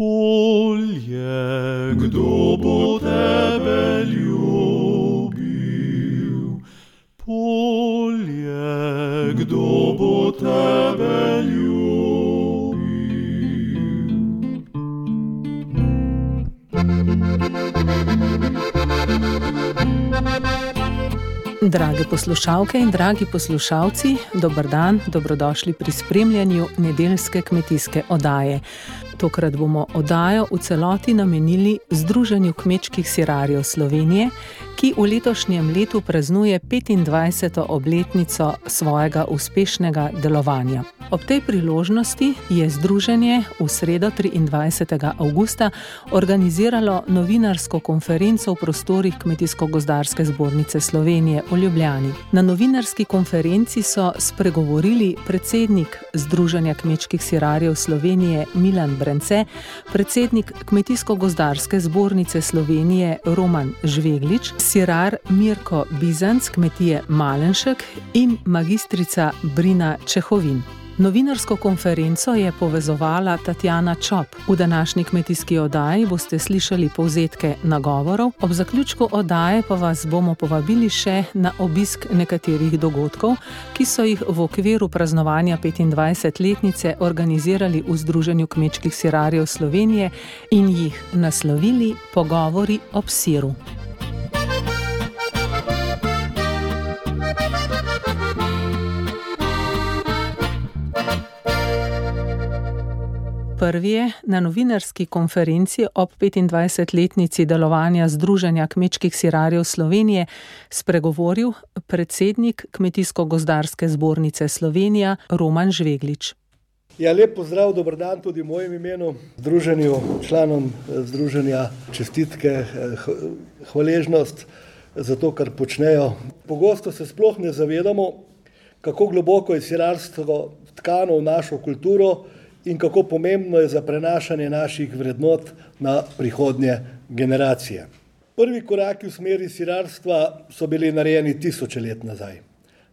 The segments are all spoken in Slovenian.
polje, kdo bo tebe ljubil? Polje, kdo bo tebe ljubil? Drage poslušalke in dragi poslušalci, dober dan, dobrodošli pri spremljanju nedeljske kmetijske oddaje. Tokrat bomo oddajo v celoti namenili Združenju kmečkih sirarjev Slovenije, ki v letošnjem letu praznuje 25. obletnico svojega uspešnega delovanja. Ob tej priložnosti je združenje v sredo 23. avgusta organiziralo novinarsko konferenco v prostorih Kmetijsko-gozdarske zbornice Slovenije v Ljubljani. Na novinarski konferenci so spregovorili predsednik Združenja kmečkih sirarjev Slovenije Milan Brence, predsednik Kmetijsko-gozdarske zbornice Slovenije Roman Žveglič, sirar Mirko Bizanc, kmetije Malenšek in magistrica Brina Čehovin. Novinarsko konferenco je povezovala Tatjana Čop. V današnji kmetijski oddaji boste slišali povzetke nagovorov, ob zaključku oddaje pa vas bomo povabili še na obisk nekaterih dogodkov, ki so jih v okviru praznovanja 25-letnice organizirali v Združenju kmečkih sirarjev Slovenije in jih naslovili Pogovori ob siru. Prvi je na novinarski konferenci ob 25-letnici delovanja Združenja kmečkih sirarjev Slovenije spregovoril predsednik Kmetijsko-gozdarske zbornice Slovenija Roman Žveglič. Ja, lep pozdrav, dober dan tudi v mojem imenu, združenju, članom združenja, čestitke, hvaležnost za to, kar počnejo. Pogosto se sploh ne zavedamo, kako globoko je sirarstvo tkano v našo kulturo in kako pomembno je za prenašanje naših vrednot na prihodnje generacije. Prvi koraki v smeri sirarstva so bili narejeni tisoče let nazaj.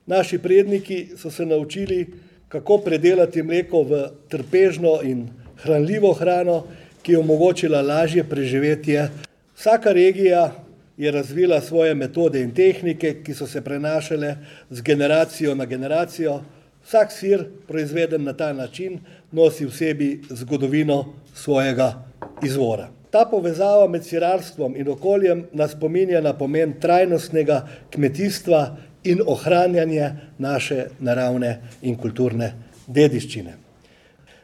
Naši predniki so se naučili, kako predelati mleko v trpežno in hranljivo hrano, ki je omogočila lažje preživetje. Vsaka regija je razvila svoje metode in tehnike, ki so se prenašale z generacijo na generacijo. Vsak sir, proizveden na ta način, nosi v sebi zgodovino svojega izvora. Ta povezava med sirarstvom in okoljem nas spominja na pomen trajnostnega kmetijstva in ohranjanja naše naravne in kulturne dediščine.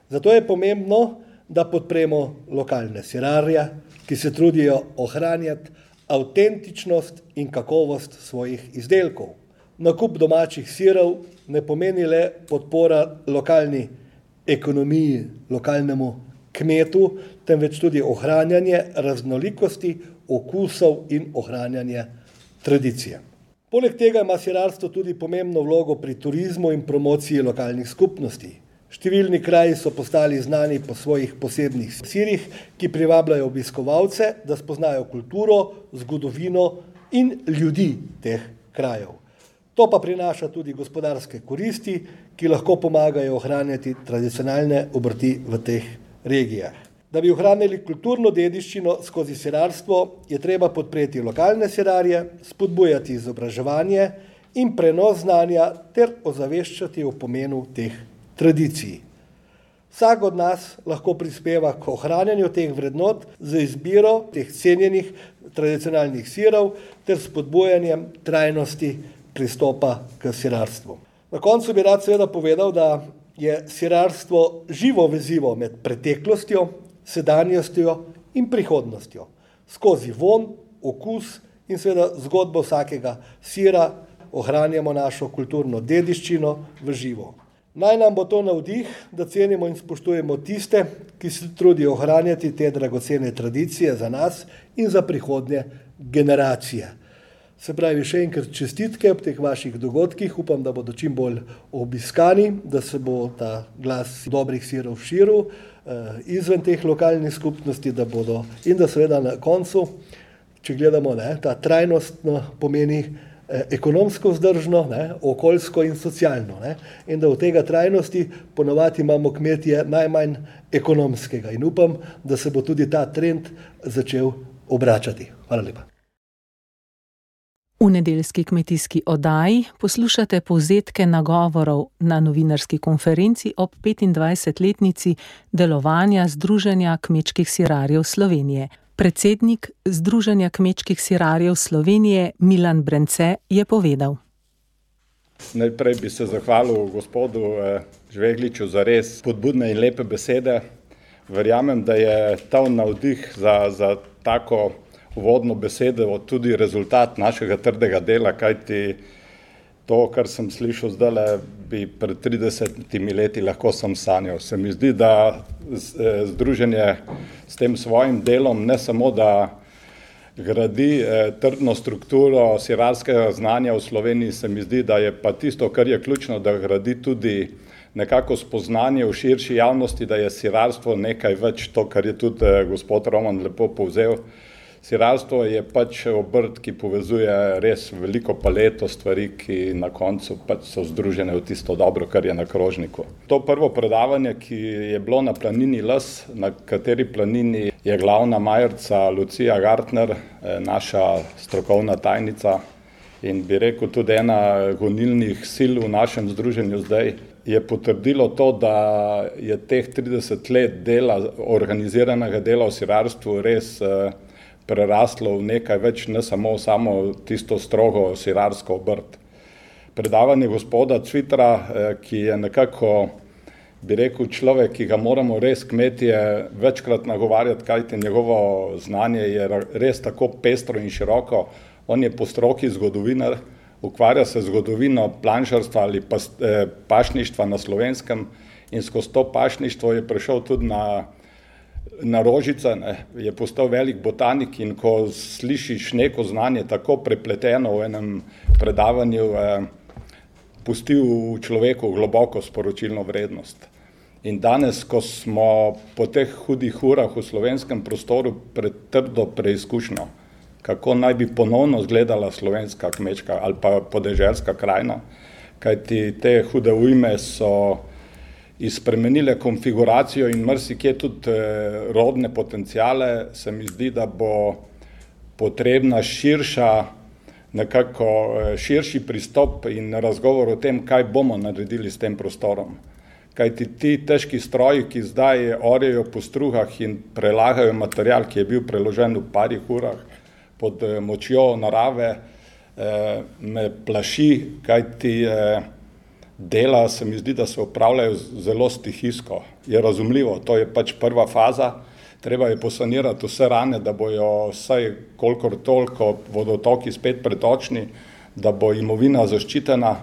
Zato je pomembno, da podpremo lokalne sirarje, ki se trudijo ohranjati avtentičnost in kakovost svojih izdelkov. Nakup domačih sirov ne pomeni le podpora lokalni ekonomiji, lokalnemu kmetu, temveč tudi ohranjanje raznolikosti okusov in ohranjanje tradicije. Poleg tega ima sirarstvo tudi pomembno vlogo pri turizmu in promociji lokalnih skupnosti. Številni kraji so postali znani po svojih posebnih sirih, ki privabljajo obiskovalce, da spoznajo kulturo, zgodovino in ljudi teh krajev. To pa prinaša tudi gospodarske koristi, ki lahko pomagajo ohranjati tradicionalne obrti v teh regijah. Da bi ohranili kulturno dediščino skozi sirarstvo, je treba podpreti lokalne sirarje, spodbujati izobraževanje in prenos znanja ter ozaveščati o pomenu teh tradicij. Vsak od nas lahko prispeva k ohranjanju teh vrednot z izbiro teh cenjenih tradicionalnih sirov ter spodbujanjem trajnosti pristopa k sirarstvu. Na koncu bi rad seveda povedal, da je sirarstvo živo vezivo med preteklostjo, sedanjostjo in prihodnostjo. Skozi von, okus in seveda zgodbo vsakega sira ohranjamo našo kulturno dediščino v živo. Naj nam bo to navdih, da cenimo in spoštujemo tiste, ki se trudijo ohranjati te dragocene tradicije za nas in za prihodnje generacije. Se pravi, še enkrat čestitke ob teh vaših dogodkih, upam, da bodo čim bolj obiskani, da se bo ta glas dobrih sirov širil izven teh lokalnih skupnosti, da bodo in da seveda na koncu, če gledamo, ne, ta trajnost pomeni, ekonomsko vzdržno, ne, okoljsko in socialno. Ne, in da v tega trajnosti ponovadi imamo kmetje najmanj ekonomskega. In upam, da se bo tudi ta trend začel obračati. Hvala lepa. V nedeljski kmetijski oddaji poslušate povzetke nagovorov na novinarski konferenci ob 25-letnici delovanja Združenja kmečkih sirarjev Slovenije. Predsednik Združenja kmečkih sirarjev Slovenije Milan Brence je povedal. Najprej bi se zahvalil gospodu eh, Žvegliču za res podbudne in lepe besede. Verjamem, da je ta navdih za, za tako uvodno besedo tudi rezultat našega trdega dela, kajti to, kar sem slišal zdaj, bi pred 30 leti lahko sem sanjal. Se mi zdi, da eh, združenje s tem svojim delom ne samo, da gradi eh, trdno strukturo sirarskega znanja v Sloveniji, se mi zdi, da je pa tisto, kar je ključno, da gradi tudi nekako spoznanje v širši javnosti, da je sirarstvo nekaj več, to, kar je tudi eh, gospod Roman lepo povzel. Sirarstvo je pač obrt, ki povezuje res veliko paleto stvari, ki na koncu pač so združene v tisto dobro, kar je na krožniku. To prvo predavanje, ki je bilo na planini Les, na kateri planini je glavna majerca Lucija Gartner, eh, naša strokovna tajnica in bi rekel tudi ena gonilnih sil v našem združenju zdaj, je potrdilo to, da je teh 30 let dela, organiziranega dela v sirarstvu res eh, preraslo v nekaj več, ne samo, samo tisto strogo sirarsko obrt. Predavanje gospoda Cvitra, eh, ki je nekako, bi rekel, človek, ki ga moramo res kmetje večkrat nagovarjati, kajti njegovo znanje je res tako pestro in široko. On je po stroki zgodovinar, ukvarja se z zgodovino planšarstva ali pas, eh, pašništva na slovenskem in skozi to pašništvo je prišel tudi na na rožice, ne, je postal velik botanik in ko slišiš neko znanje tako prepleteno v enem predavanju, eh, pusti v človeku globoko sporočilno vrednost. In danes, ko smo po teh hudih urah v slovenskem prostoru pretrdo preizkušnjo, kako naj bi ponovno izgledala slovenska kmečka ali pa podeželska krajina, kajti te hude ujme so izpremenile konfiguracijo in marsikje tudi eh, rodne potencijale, se mi zdi, da bo potrebna širša, nekako eh, širši pristop in razgovor o tem, kaj bomo naredili s tem prostorom. Kaj ti ti težki stroji, ki zdaj orejo po struhah in prelagajo material, ki je bil preložen v parih urah pod eh, močjo narave, me plaši, kaj ti dela se mi zdi, da se upravljajo zelo stihijsko. Je razumljivo, to je pač prva faza, treba je posanirati vse rane, da bojo vsaj kolikor toliko vodotoki spet pretočni, da bo imovina zaščitena,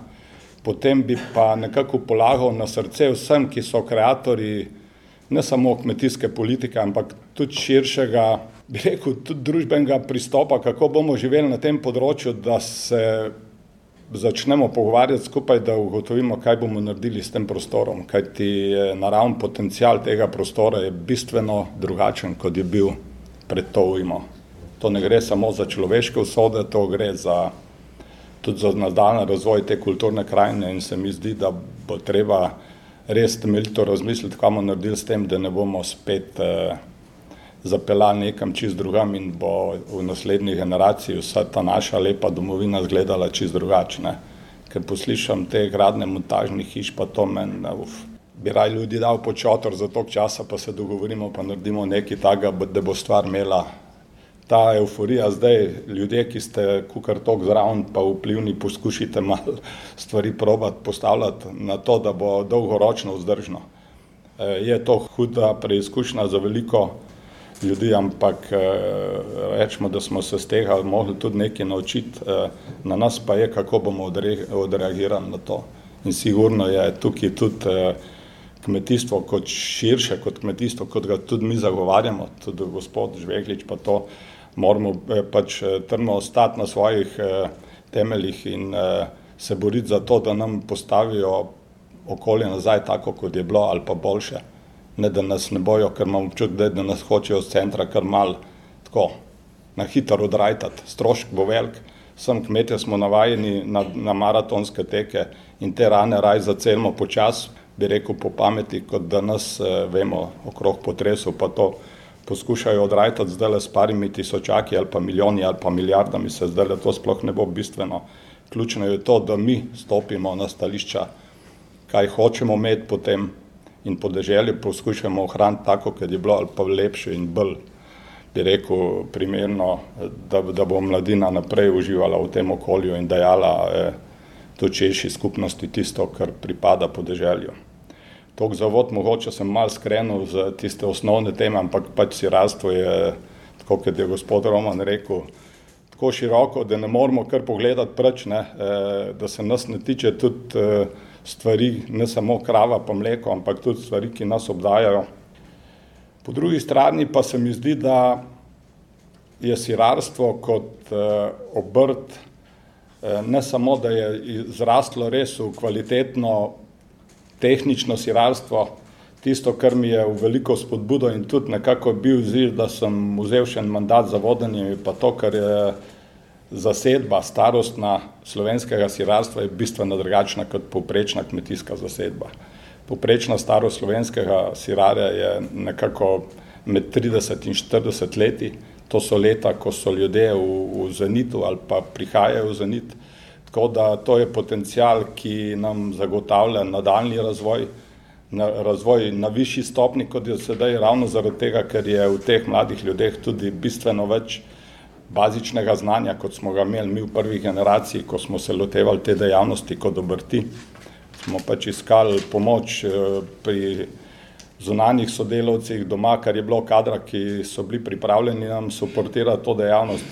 potem bi pa nekako polagal na srce vsem, ki so kreatori ne samo kmetijske politike, ampak tudi širšega, bi rekel, tudi družbenega pristopa, kako bomo živeli na tem področju, da se začnemo pogovarjati skupaj, da ugotovimo, kaj bomo naredili s tem prostorom, kajti naravni potencial tega prostora je bistveno drugačen, kot je bil pred to ujmo. To ne gre samo za človeške usode, to gre za, tudi za nadaljni razvoj te kulturne krajine in se mi zdi, da bo treba res temeljito razmisliti, kaj bomo naredili s tem, da ne bomo spet eh, zapeljali nekam čist drugam in bo v naslednji generaciji vsa ta naša lepa domovina izgledala čist drugačne. Ker poslišam te gradne montažnih hiš, pa to meni, uf, bi raj ljudi dal počotor za tok časa, pa se dogovorimo, pa naredimo nekaj takega, da bo stvar imela ta euforija zdaj, ljudje, ki ste kukar tok zraven, pa vplivni, poskušite malo stvari probati, postavljati na to, da bo dolgoročno vzdržno. Je to huda preizkušnja za veliko ljudi, ampak eh, rečemo, da smo se z tega mogli tudi nekaj naučiti, eh, na nas pa je, kako bomo odreagirali na to. In sigurno je tukaj tudi eh, kmetijstvo kot širše, kot kmetijstvo, kot ga tudi mi zagovarjamo, tudi gospod Žveglič pa to, moramo pač trdno ostati na svojih temeljih in se boriti za to, da nam postavijo okolje nazaj tako, kot je bilo ali pa boljše ne da nas ne bojo, ker imam občutek, da, da nas hočejo z centra kar mal tako na hitro odrajtati. Strošek bo velik, Vsem kmetje smo navajeni na, na maratonske teke in te rane raj zacelimo počas, bi rekel po pameti, kot da nas eh, vemo okrog potresov, pa to poskušajo odrajtati zdaj le s parimi tisočaki ali pa milijoni ali pa milijardami, se zdaj le to sploh ne bo bistveno. Ključno je to, da mi stopimo na stališča, kaj hočemo imeti potem in podeželje poskušamo ohraniti tako, kot je bilo ali pa lepše in bolj bi rekel, primerno, da, da bo mladina naprej uživala v tem okolju in dajala eh, točejši skupnosti tisto, kar pripada podeželju. Tok zavod, mogoče sem mal skrenil z tiste osnovne teme, ampak pač sirarstvo je, tako kot je gospod Roman rekel, tako široko, da ne moramo kar pogledati preč, ne, eh, da se nas ne tiče tudi eh, stvari, ne samo krava pa mleko, ampak tudi stvari, ki nas obdajajo. Po drugi strani pa se mi zdi, da je sirarstvo kot eh, obrt eh, ne samo, da je zrastlo res v kvalitetno tehnično sirarstvo, tisto, kar mi je v veliko spodbudo in tudi nekako bil zir, da sem vzel še en mandat za vodenje, pa to, kar je zasedba starostna slovenskega sirarstva je bistveno drugačna kot povprečna kmetijska zasedba. Poprečna starost slovenskega sirarja je nekako med 30 in 40 leti. To so leta, ko so ljudje v, v zenitu ali pa prihajajo v zenit. Tako da to je potencial, ki nam zagotavlja nadaljni razvoj, na, razvoj na višji stopni, kot je sedaj, ravno zaradi tega, ker je v teh mladih ljudeh tudi bistveno več bazičnega znanja, kot smo ga imeli mi v prvi generaciji, ko smo se lotevali te dejavnosti kot obrti smo pač iskali pomoč eh, pri zunanjih sodelavcih doma, kar je bilo kadra, ki so bili pripravljeni nam suportirati to dejavnost.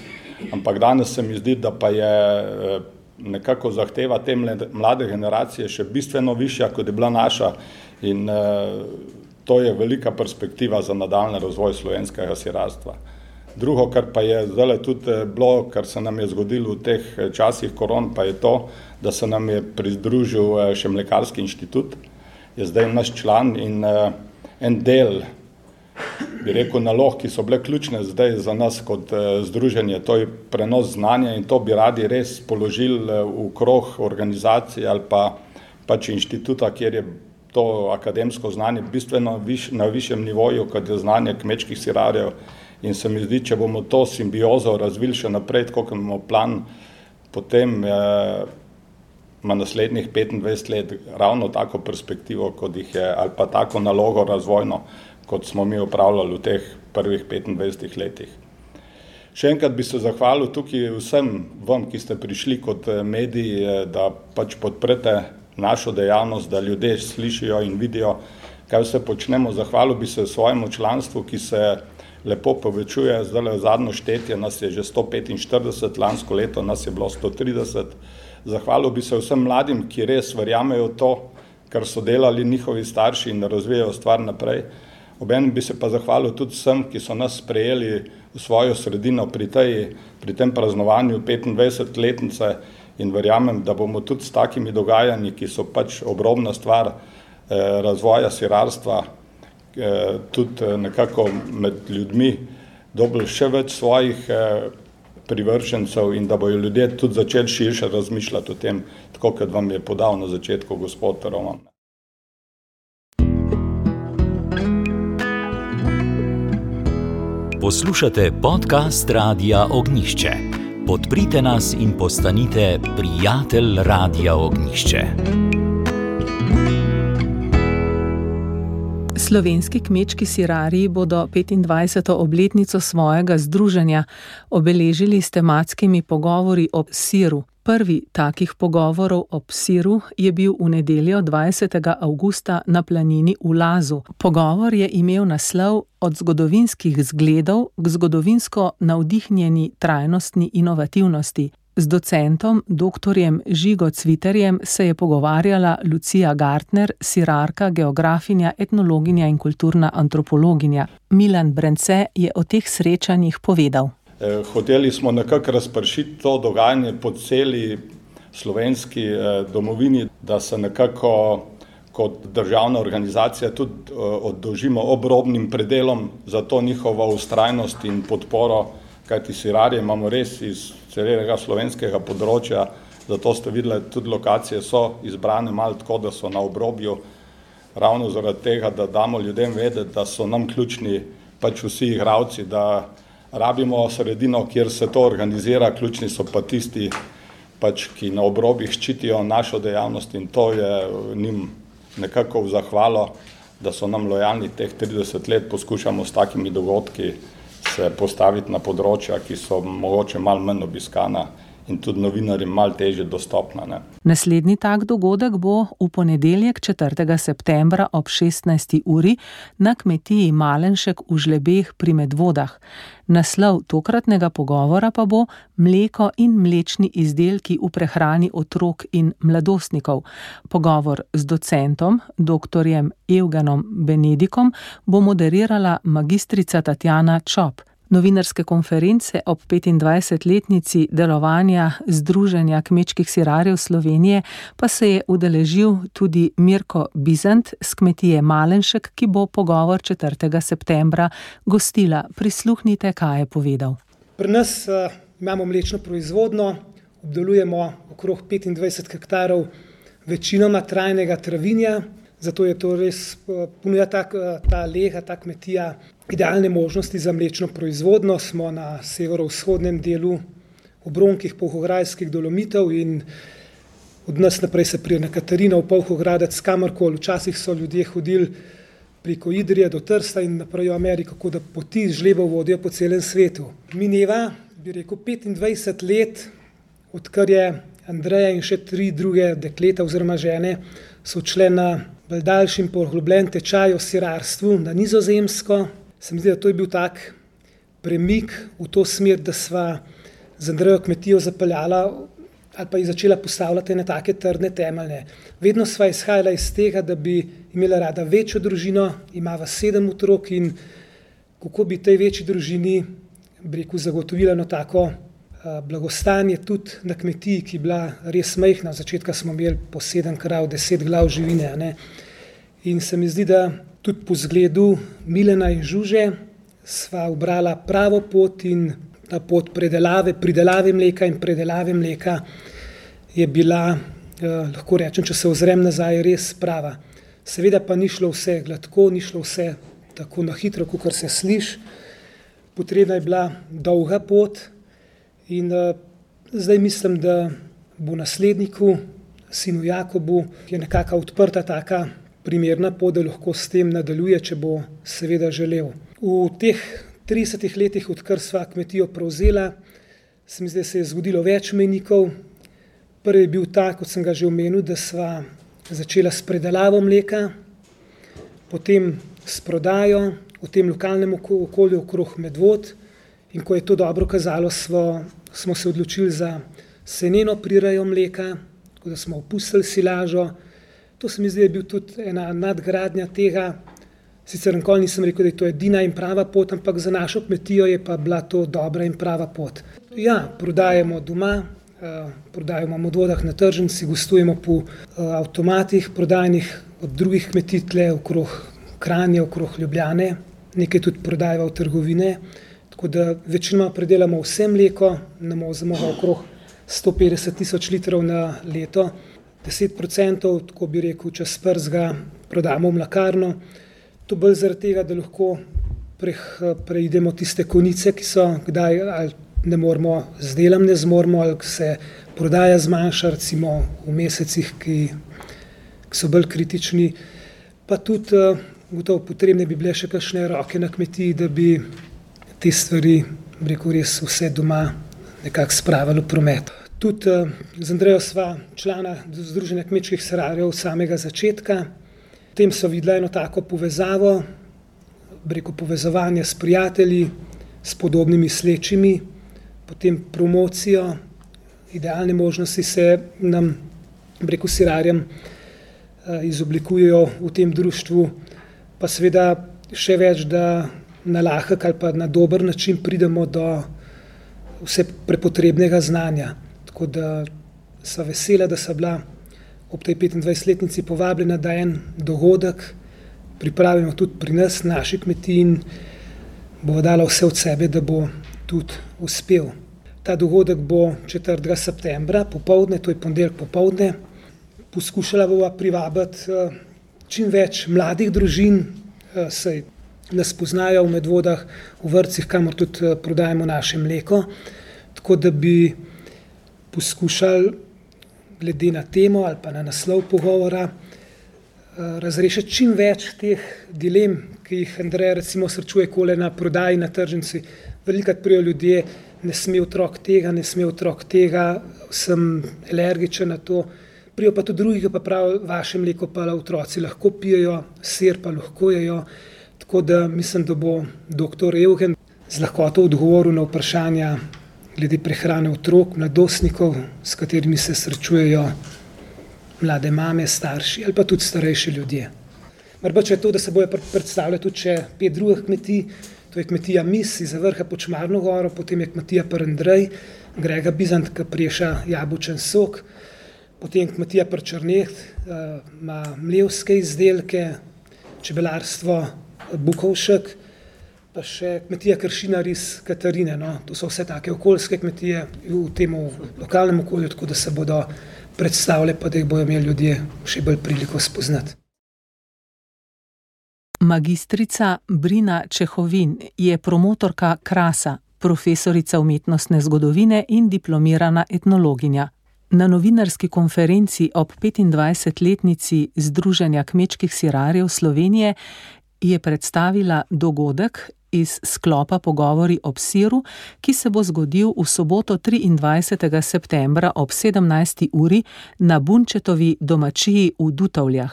Ampak danes se mi zdi, da pa je eh, nekako zahteva te mlade generacije še bistveno višja, kot je bila naša in eh, to je velika perspektiva za nadaljne razvoj slovenskega sirarstva. Drugo, kar pa je zdaj tudi eh, bilo, kar se nam je zgodilo v teh eh, časih koron, pa je to, da se nam je pridružil eh, še Mlekarski inštitut, je zdaj naš član in en del, bi rekel, nalog, ki so bile ključne zdaj za nas kot združenje, to je prenos znanja in to bi radi res položili v krog organizacije ali pa pač inštituta, kjer je to akademsko znanje bistveno viš, na višjem nivoju, kot je znanje kmečkih sirarjev In se mi zdi, če bomo to simbiozo razvili še naprej, kot imamo plan, potem eh, ima naslednjih 25 let ravno tako perspektivo, kot jih je, ali pa tako nalogo razvojno, kot smo mi upravljali v teh prvih 25 letih. Še enkrat bi se zahvalil tukaj vsem vam, ki ste prišli kot eh, mediji, eh, da pač podprete našo dejavnost, da ljudje slišijo in vidijo, kaj vse počnemo. Zahvalil bi se svojemu članstvu, ki se lepo povečuje. Zdaj le zadnjo štetje nas je že 145, lansko leto nas je bilo 130. Zahvalil bi se vsem mladim, ki res verjamejo to, kar so delali njihovi starši in razvijajo stvar naprej. Obenem bi se pa zahvalil tudi vsem, ki so nas sprejeli v svojo sredino pri, tej, pri tem praznovanju 25 letnice in verjamem, da bomo tudi s takimi dogajanji, ki so pač obrobna stvar eh, razvoja sirarstva, Eh, tudi eh, nekako med ljudmi dobili še več svojih eh, privržencev in da bojo ljudje tudi začeli širše razmišljati o tem, tako kot vam je podal na začetku gospod Roman. Poslušate podcast Radia Ognišče. Podprite nas in postanite prijatelj Radia Ognišče. Slovenski kmečki sirari bodo 25. obletnico svojega združenja obeležili s tematskimi pogovori o siru. Prvi takih pogovorov o siru je bil v nedeljo 20. avgusta na planini v Lazu. Pogovor je imel naslov Od zgodovinskih zgledov k zgodovinsko navdihnjeni trajnostni inovativnosti. Z docentom dr. Žigo Cviterjem se je pogovarjala Lucija Gartner, sirarka, geografinja, etnologinja in kulturna antropologinja. Milan Brence je o teh srečanjih povedal. Eh, hoteli smo nekako razpršiti to dogajanje po celi slovenski eh, domovini, da se nekako kot državna organizacija tudi eh, oddolžimo obrobnim predelom za to njihovo ustrajnost in podporo kajti sirarje imamo res iz celega slovenskega področja, zato ste videli, tudi lokacije so izbrane malo tako, da so na obrobju, ravno zaradi tega, da damo ljudem vedeti, da so nam ključni pač vsi igravci, da rabimo sredino, kjer se to organizira, ključni so pa tisti, pač, ki na obrobjih ščitijo našo dejavnost in to je njim nekako v zahvalo, da so nam lojalni teh 30 let, poskušamo s takimi dogodki se postaviti na področja, ki so mogoče malo manj obiskana in tudi novinarjem malo teže dostopna. Ne. Naslednji tak dogodek bo v ponedeljek 4. septembra ob 16. uri na kmetiji Malenšek v Žlebeh pri Medvodah. Naslov tokratnega pogovora pa bo Mleko in mlečni izdelki v prehrani otrok in mladostnikov. Pogovor z docentom, dr. Evgenom Benedikom, bo moderirala magistrica Tatjana Čop. Novinarske konference ob 25-letnici delovanja Združenja kmečkih sirarjev Slovenije pa se je udeležil tudi Mirko Bizant z kmetije Malenšek, ki bo pogovor 4. septembra gostila. Prisluhnite, kaj je povedal. Pri nas uh, imamo mlečno proizvodno, obdelujemo okrog 25 hektarov večinoma trajnega travinja, zato je to res uh, ponuja ta, uh, ta lega, ta kmetija idealne možnosti za mlečno proizvodno. Smo na severovzhodnem delu obronkih Pohograjskih dolomitov in od nas naprej se prije na Katarina v Pohogradec kamorkoli. Včasih so ljudje hodili preko Idrije do Trsta in naprej v Ameriko, tako da poti žlebo vodijo po celem svetu. Mineva, bi rekel, 25 let, odkar je Andreja in še tri druge dekleta oziroma žene so odšle na daljši in poglobljen tečaj o sirarstvu na nizozemsko, se mi zdi, da to je bil tak premik v to smer, da sva z Andrejo kmetijo zapeljala ali pa je začela postavljati na take trdne temelje. Vedno sva izhajala iz tega, da bi imela rada večjo družino, imava sedem otrok in kako bi tej večji družini rekel, zagotovila eno tako blagostanje tudi na kmetiji, ki je bila res majhna. V začetku smo imeli po sedem krav, deset glav živine. Ne? In se mi zdi, da tudi po zgledu Milena in Žuže sva obrala pravo pot in ta pot predelave, pridelave mleka in predelave mleka je bila, eh, lahko rečem, če se ozrem nazaj, res prava. Seveda pa ni šlo vse gladko, ni šlo vse tako na hitro, kot se sliši. Potrebna je bila dolga pot in uh, zdaj mislim, da bo nasledniku, sinu Jakobu, je nekako odprta taka primerna pot, da lahko s tem nadaljuje, če bo seveda želel. V teh 30 letih, odkar sva kmetijo prevzela, se mi zdi, se je zgodilo več menikov. Prvi je bil ta, kot sem ga že omenil, da sva začela s predelavo mleka, potem s prodajo v tem lokalnem okolju okrog medvod in ko je to dobro kazalo, smo, smo se odločili za seneno prirajo mleka, tako da smo opustili silažo, To se mi zdi, da je bil tudi ena nadgradnja tega. Sicer nikoli nisem rekel, da je to edina in prava pot, ampak za našo kmetijo je pa bila to dobra in prava pot. Ja, prodajemo doma, eh, prodajemo v vodah na tržnici, gostujemo po eh, avtomatih, prodajnih od drugih kmetij, tle okrog Kranja, okrog Ljubljane, nekaj tudi prodajemo v trgovine. Tako da večinoma predelamo vse mleko, nam ozemo okrog 150 tisoč litrov na leto. 10%, tako bi rekel, čez prsga prodamo v mlakarno. To bolj zaradi tega, da lahko pre, preidemo tiste konice, ki so kdaj ali ne moremo, z delom ne zmoremo, ali se prodaja zmanjša, recimo v mesecih, ki, ki so bolj kritični. Pa tudi gotovo potrebne bi bile še kakšne roke na kmetiji, da bi te stvari, rekel, res vse doma nekako spravili v promet. Tudi eh, z Andrejo sva člana Združenja kmečkih srarjev od samega začetka. V tem so videla eno tako povezavo, preko povezovanja s prijatelji, s podobnimi slečimi, potem promocijo, idealne možnosti se nam, preko sirarjem, eh, izoblikujejo v tem društvu, pa seveda še več, da na lahek ali pa na dober način pridemo do vse prepotrebnega znanja. Tako da sem vesela, da sem bila ob tej 25-letnici povabljena, da en dogodek pripravimo tudi pri nas, naši kmetiji in bo dala vse od sebe, da bo tudi uspel. Ta dogodek bo 4. septembra, popovdne, to je ponedeljek popovdne. Poskušala bova privabiti eh, čim več mladih družin, eh, saj nas poznajo v medvodah, v vrcih, kamor tudi eh, prodajemo naše mleko. Tako da bi poskušali, glede na temo ali pa na naslov pogovora, razrešiti čim več teh dilem, ki jih Andrej recimo srečuje kole na prodaji na tržnici. Velikrat prijo ljudje, ne sme otrok tega, ne sme otrok tega, sem alergičen na to. Prijo pa tudi drugi, ki pa pravijo, vaše mleko pa otroci lahko pijejo, sir pa lahko jejo. Tako da mislim, da bo dr. Evgen z lahkoto odgovoril na vprašanja glede prehrane otrok, mladostnikov, s katerimi se srečujejo mlade mame, starši ali pa tudi starejši ljudje. Morda je to, da se bojo predstavljali tudi še pet drugih kmetij, to je kmetija Mis iz vrha Počmarno goro, potem je kmetija Prendrej, Grega Bizant, ki priješa jabučen sok, potem kmetija Prčrneht, eh, ima mlevske izdelke, čebelarstvo Bukovšek, pa še kmetija Kršinar iz Katarine. No. To so vse take okoljske kmetije v tem lokalnem okolju, tako da se bodo predstavljale, pa da jih bodo imeli ljudje še bolj priliko spoznati. Magistrica Brina Čehovin je promotorka Krasa, profesorica umetnostne zgodovine in diplomirana etnologinja. Na novinarski konferenci ob 25-letnici Združenja kmečkih sirarjev Slovenije je predstavila dogodek iz sklopa Pogovori ob siru, ki se bo zgodil v soboto 23. septembra ob 17. uri na Bunčetovi domačiji v Dutavljah.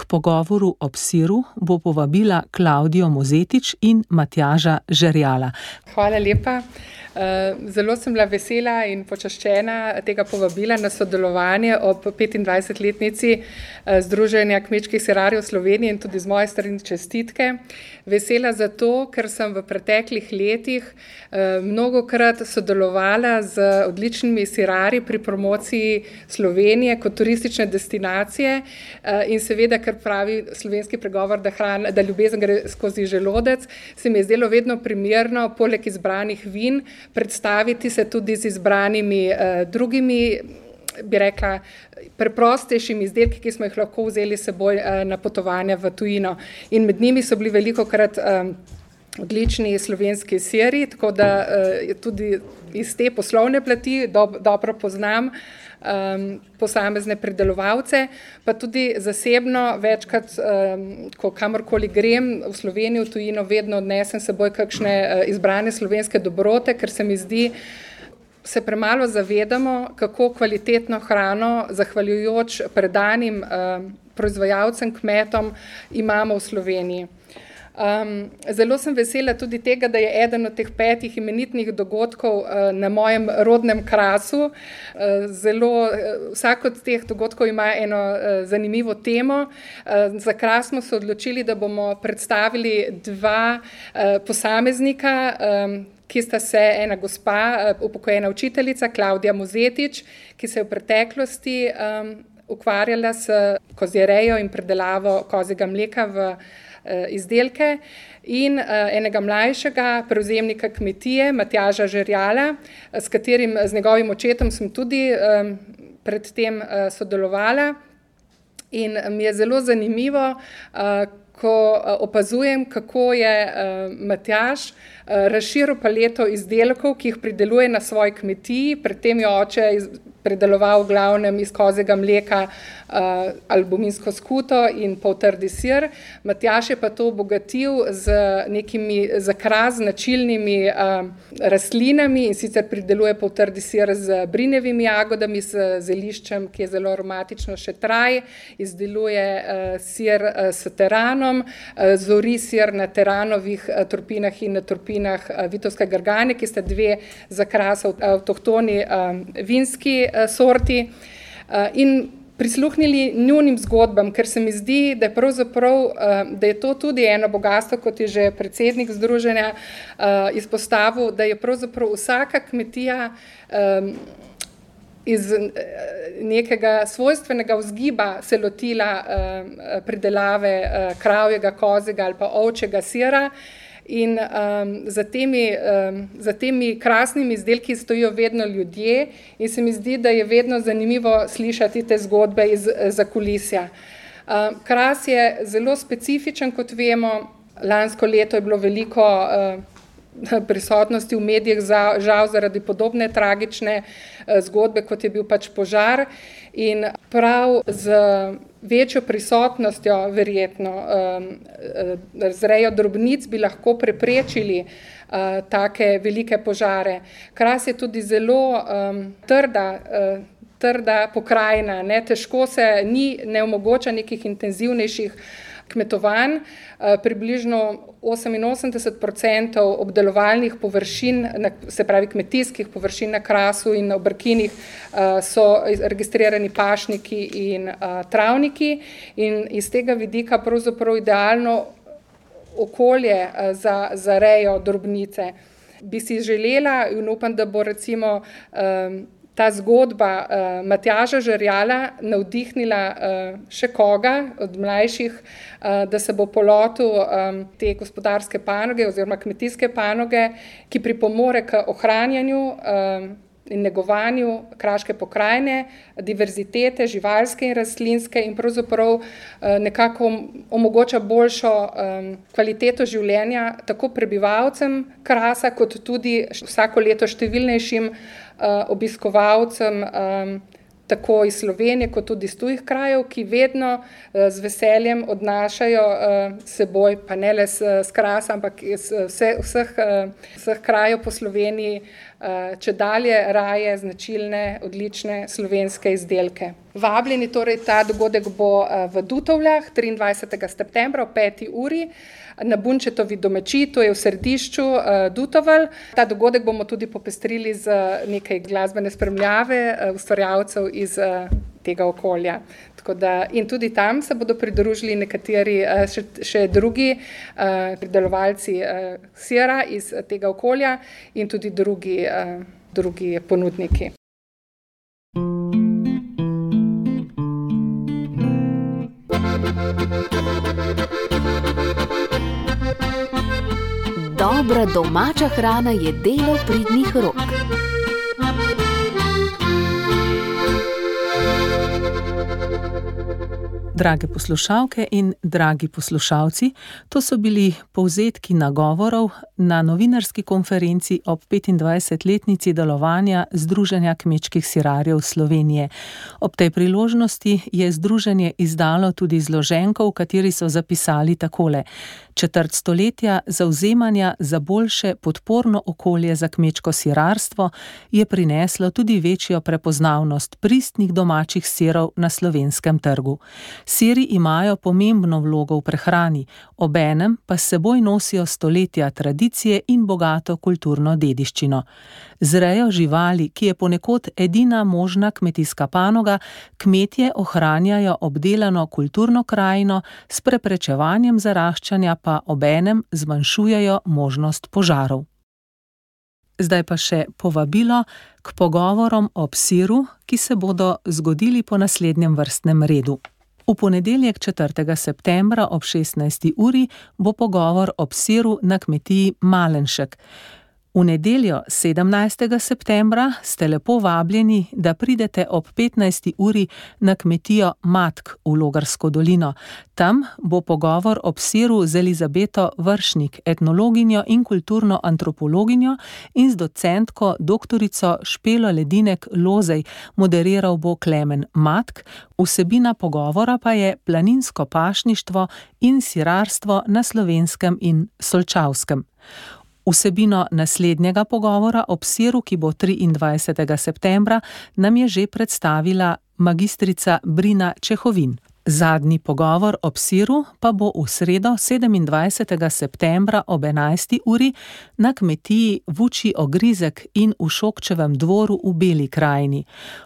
K pogovoru ob siru bo povabila Klaudijo Mozetič in Matjaža Žerjala. Hvala lepa. Eh, zelo sem bila vesela in počaščena tega povabila na sodelovanje ob 25-letnici eh, Združenja kmečkih serarjev Slovenije in tudi z moje strani čestitke. Vesela zato, ker sem v preteklih letih eh, mnogokrat sodelovala z odličnimi serarji pri promociji Slovenije kot turistične destinacije in seveda, ker pravi slovenski pregovor, da, hran, da ljubezen gre skozi želodec, se mi je zdelo vedno primerno, poleg izbranih vin, predstaviti se tudi z izbranimi uh, drugimi, bi rekla, preprostejšimi izdelki, ki smo jih lahko vzeli seboj uh, na potovanja v tujino. In med njimi so bili veliko krat um, odlični slovenski siri, tako da uh, tudi iz te poslovne plati do, dobro poznam. Um, posamezne predelovalce, pa tudi zasebno, večkrat, um, ko kamorkoli grem v Slovenijo, v tujino, vedno odnesem seboj kakšne uh, izbrane slovenske dobrote, ker se mi zdi, se premalo zavedamo, kako kvalitetno hrano, zahvaljujoč predanim um, proizvajalcem, kmetom, imamo v Sloveniji. Um, zelo sem vesela tudi tega, da je eden od teh petih imenitnih dogodkov uh, na mojem rodnem krasu. Uh, zelo, uh, vsak od teh dogodkov ima eno uh, zanimivo temo. Uh, za kras smo se odločili, da bomo predstavili dva uh, posameznika. Um, Ki sta se ena gospa, upokojena učiteljica Klaudija Mozetič, ki se je v preteklosti um, ukvarjala s kozjerejo in predelavo kozjega mleka v uh, izdelke in eh, enega mlajšega prevzemnika kmetije, Matjaža Žerjala, s katerim, z njegovim očetom sem tudi predtem sodelovala. In mi je zelo zanimivo, ko opazujem, kako je Matjaž razširil paleto izdelkov, ki jih prideluje na svoji kmetiji, predtem je oče predeloval v glavnem iz kozega mleka uh, albuminsko skuto in poltrdi sir. Matjaš je pa to obogatil z nekimi zakraz značilnimi uh, rastlinami in sicer prideluje poltrdi sir z brinevimi jagodami, z zeliščem, ki je zelo aromatično še traj, izdeluje uh, sir uh, s teranom, uh, zori sir na teranovih uh, turpinah in na turpinah uh, vitovske gargane, ki sta dve zakrasa avtohtoni uh, vinski uh, sorti. In prisluhnili njunim zgodbam, ker se mi zdi, da je, da je to tudi eno bogatstvo, kot je že predsednik združenja izpostavil, da je pravzaprav vsaka kmetija. Iz nekega svojstvenega vzgiba se lotila uh, pridelave uh, kravjega, kozega ali pa ovčjega sira, In um, za, temi, um, za temi krasnimi izdelki stojijo vedno ljudje, in se mi zdi, da je vedno zanimivo slišati te zgodbe iz zakulisja. Um, Kras je zelo specifičen, kot vemo. Lansko leto je bilo veliko uh, prisotnosti v medijih, za, žal zaradi podobne tragične uh, zgodbe, kot je bil pač požar. In prav z večjo prisotnostjo, verjetno, um, zrejo drobnic bi lahko preprečili uh, take velike požare. Kras je tudi zelo trda. Uh, Trda pokrajina, ne, težko se ni, ne omogoča nekih intenzivnejših kmetovanj. Eh, približno 88% obdelovalnih površin, se pravi kmetijskih površin na Krasu in na Obrkinih, eh, so registrirani pašniki in eh, travniki in iz tega vidika pravzaprav idealno okolje za, za rejo drobnice. Bi si želela in upam, da bo recimo ta zgodba uh, Matjaža Žerjala navdihnila uh, še koga od mlajših, uh, da se bo polotil um, te gospodarske panoge oziroma kmetijske panoge, ki pripomore k ohranjanju um, in negovanju kraške pokrajine, diverzitete, živalske in rastlinske in pravzaprav uh, nekako omogoča boljšo um, kvaliteto življenja tako prebivalcem krasa, kot tudi vsako leto številnejšim uh, obiskovalcem, um, tako iz Slovenije, kot tudi iz tujih krajev, ki vedno uh, z veseljem odnašajo uh, seboj, pa ne le s krasa, ampak iz vse, vseh, uh, vseh krajev po Sloveniji, če dalje raje značilne, odlične slovenske izdelke. Vabljeni torej ta dogodek bo v Dutovljah 23. septembra ob 5. uri na Bunčetovi domači, to je v središču uh, Dutoval. Ta dogodek bomo tudi popestrili z nekaj glasbene spremljave uh, ustvarjalcev iz uh, tega okolja. Da, in tudi tam se bodo pridružili nekateri še, še drugi uh, pridelovalci uh, sira iz tega okolja in tudi drugi, uh, drugi ponudniki. Dobra domača hrana je delo pridnih rok. Drage poslušalke in dragi poslušalci, to so bili povzetki nagovorov na novinarski konferenci ob 25-letnici delovanja Združenja kmečkih sirarjev Slovenije. Ob tej priložnosti je združenje izdalo tudi zloženko, v kateri so zapisali takole: Četrt stoletja zauzemanja za boljše podporno okolje za kmečko sirarstvo je prineslo tudi večjo prepoznavnost pristnih domačih sirov na slovenskem trgu. Siri imajo pomembno vlogo v prehrani, obenem pa s seboj nosijo stoletja tradicije in bogato kulturno dediščino. Zrejo živali, ki je ponekod edina možna kmetijska panoga, kmetje ohranjajo obdelano kulturno krajino, s preprečevanjem zaraščanja pa obenem zmanjšujejo možnost požarov. Zdaj pa še povabilo k pogovorom o psiru, ki se bodo zgodili po naslednjem vrstnem redu. V ponedeljek 4. septembra ob 16. uri bo pogovor o psiru na kmetiji Malenšek. V nedeljo 17. septembra ste lepo vabljeni, da pridete ob 15. uri na kmetijo Matk v Logarsko dolino. Tam bo pogovor o psiru z Elizabeto Vršnik, etnologinjo in kulturno antropologinjo in z docentko dr. Špelo Ledinek Lozej, moderiral bo Klemen Matk, vsebina pogovora pa je planinsko pašništvo in sirarstvo na slovenskem in solčavskem. Vsebino naslednjega pogovora o psiru, ki bo 23. septembra, nam je že predstavila magistrica Brina Čehovin. Zadnji pogovor o psiru pa bo v sredo 27. septembra ob 11. uri na kmetiji Vuči Ogrizek in v Šokčevem dvoru v Beli krajini.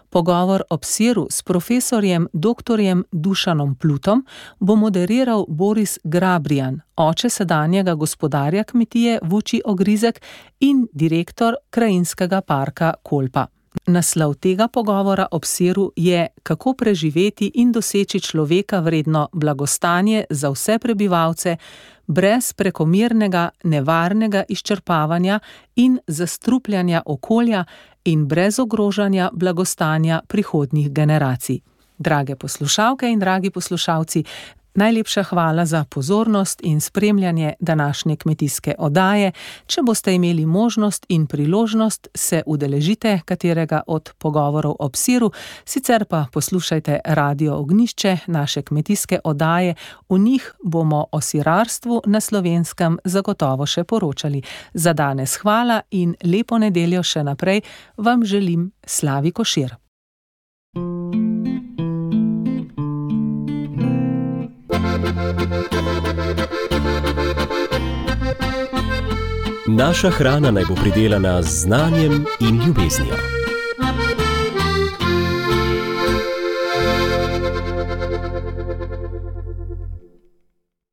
Pogovor o psiru s profesorjem dr. Dušanom Plutom bo moderiral Boris Grabrijan, oče sedanjega gospodarja kmetije Vuči Ogrizek in direktor krajinskega parka Kolpa. Naslov tega pogovora ob siru je: Kako preživeti in doseči človeka vredno blagostanje za vse prebivalce, brez prekomernega, nevarnega izčrpavanja in zastrupljanja okolja, in brez ogrožanja blagostanja prihodnjih generacij. Drage poslušalke in dragi poslušalci, Najlepša hvala za pozornost in spremljanje današnje kmetijske oddaje. Če boste imeli možnost in priložnost, se udeležite katerega od pogovorov ob siru, sicer pa poslušajte Radio Ognišče, naše kmetijske oddaje. V njih bomo o sirarstvu na slovenskem zagotovo še poročali. Za danes hvala in lepo nedeljo še naprej vam želim Slavi Košir. Naša hrana naj bo pridelana z znanjem in ljubeznijo.